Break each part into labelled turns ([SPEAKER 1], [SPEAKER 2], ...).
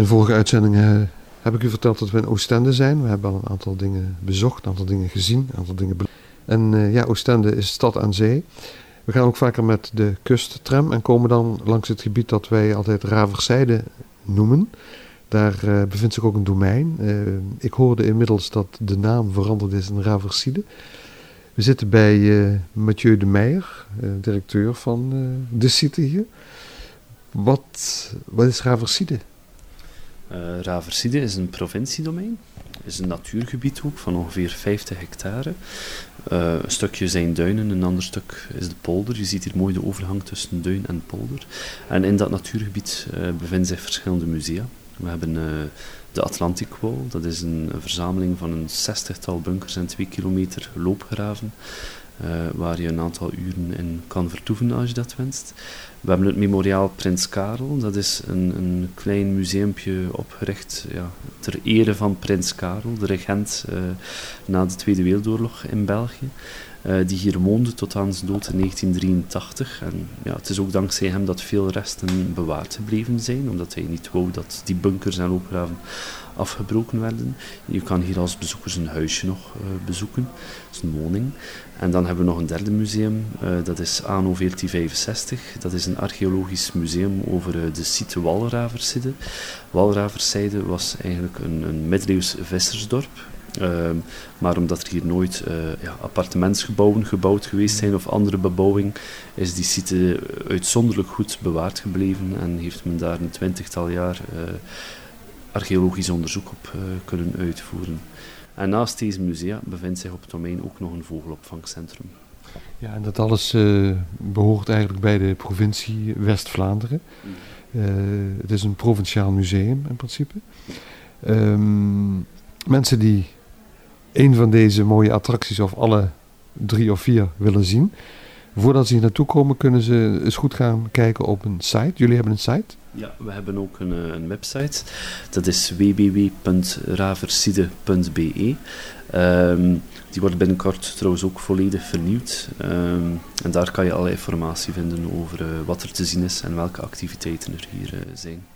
[SPEAKER 1] In de vorige uitzendingen heb ik u verteld dat we in Oostende zijn. We hebben al een aantal dingen bezocht, een aantal dingen gezien, een aantal dingen En uh, ja, Oostende is stad aan zee. We gaan ook vaker met de kusttram en komen dan langs het gebied dat wij altijd Raverzijde noemen. Daar uh, bevindt zich ook een domein. Ik hoorde inmiddels dat de naam veranderd is in Raverside. We zitten bij uh, Mathieu de Meijer, directeur van de site hier. Wat, wat is Raverside?
[SPEAKER 2] Uh, Raverside is een provinciedomein. is een natuurgebied ook van ongeveer 50 hectare. Uh, een stukje zijn duinen, een ander stuk is de polder. Je ziet hier mooi de overgang tussen duin en polder. En in dat natuurgebied uh, bevinden zich verschillende musea. We hebben de Atlantic Wall, dat is een, een, verzameling van een zestigtal bunkers en twee kilometer loopgraven. Uh, waar je een aantal uren in kan vertoeven als je dat wenst. We hebben het Memoriaal Prins Karel, dat is een, een klein museumpje opgericht ja, ter ere van Prins Karel, de regent uh, na de Tweede Wereldoorlog in België. Uh, die hier woonde tot aan zijn dood in 1983. En ja, het is ook dankzij hem dat veel resten bewaard gebleven zijn, omdat hij niet wou dat die bunkers en loopgraven afgebroken werden. Je kan hier als bezoeker zijn huisje nog uh, bezoeken, zijn woning. En dan hebben we nog een derde museum, uh, dat is Anno 1465. Dat is een archeologisch museum over de site Walraverside. Walraverside was eigenlijk een, een middeleeuws vissersdorp. Uh, maar omdat er hier nooit uh, ja, appartementsgebouwen gebouwd geweest zijn of andere bebouwing, is die site uitzonderlijk goed bewaard gebleven en heeft men daar een twintigtal jaar uh, archeologisch onderzoek op kunnen uitvoeren. En naast deze musea bevindt zich op het domein ook nog een vogelopvangcentrum.
[SPEAKER 1] Ja, en dat alles behoort eigenlijk bij de provincie West-Vlaanderen. Uh, het is een provinciaal museum in principe. Um, mensen die een van deze mooie attracties of alle drie of vier willen zien, voordat ze hier naartoe komen, kunnen ze eens goed gaan kijken op een site. Jullie hebben een site?
[SPEAKER 2] Ja, we hebben ook een, een website. Dat is www.raverside.be. Um, die wordt binnenkort trouwens ook volledig vernieuwd. Um, en daar kan je alle informatie vinden over uh, wat er te zien is en welke activiteiten er hier uh, zijn.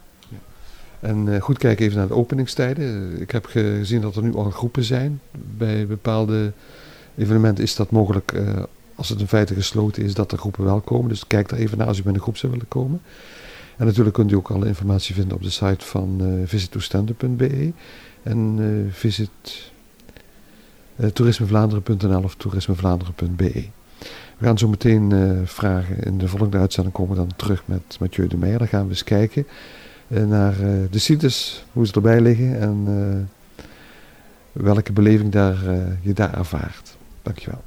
[SPEAKER 1] En uh, goed kijken even naar de openingstijden. Ik heb gezien dat er nu al groepen zijn. Bij bepaalde evenementen is dat mogelijk, als het in feite gesloten is, dat er groepen wel komen. Dus kijk daar even naar als u bij een groep zou willen komen. En natuurlijk kunt u ook alle informatie vinden op de site van uh, en uh, visit toerismevlaanderen.nl of toerismevlaanderen.be. We gaan zo meteen vragen. In de volgende uitzending komen we dan terug met Mathieu de Meijer. Dan gaan we eens kijken naar uh, de sites, hoe ze erbij liggen en welke beleving daar, je daar ervaart. Dankjewel.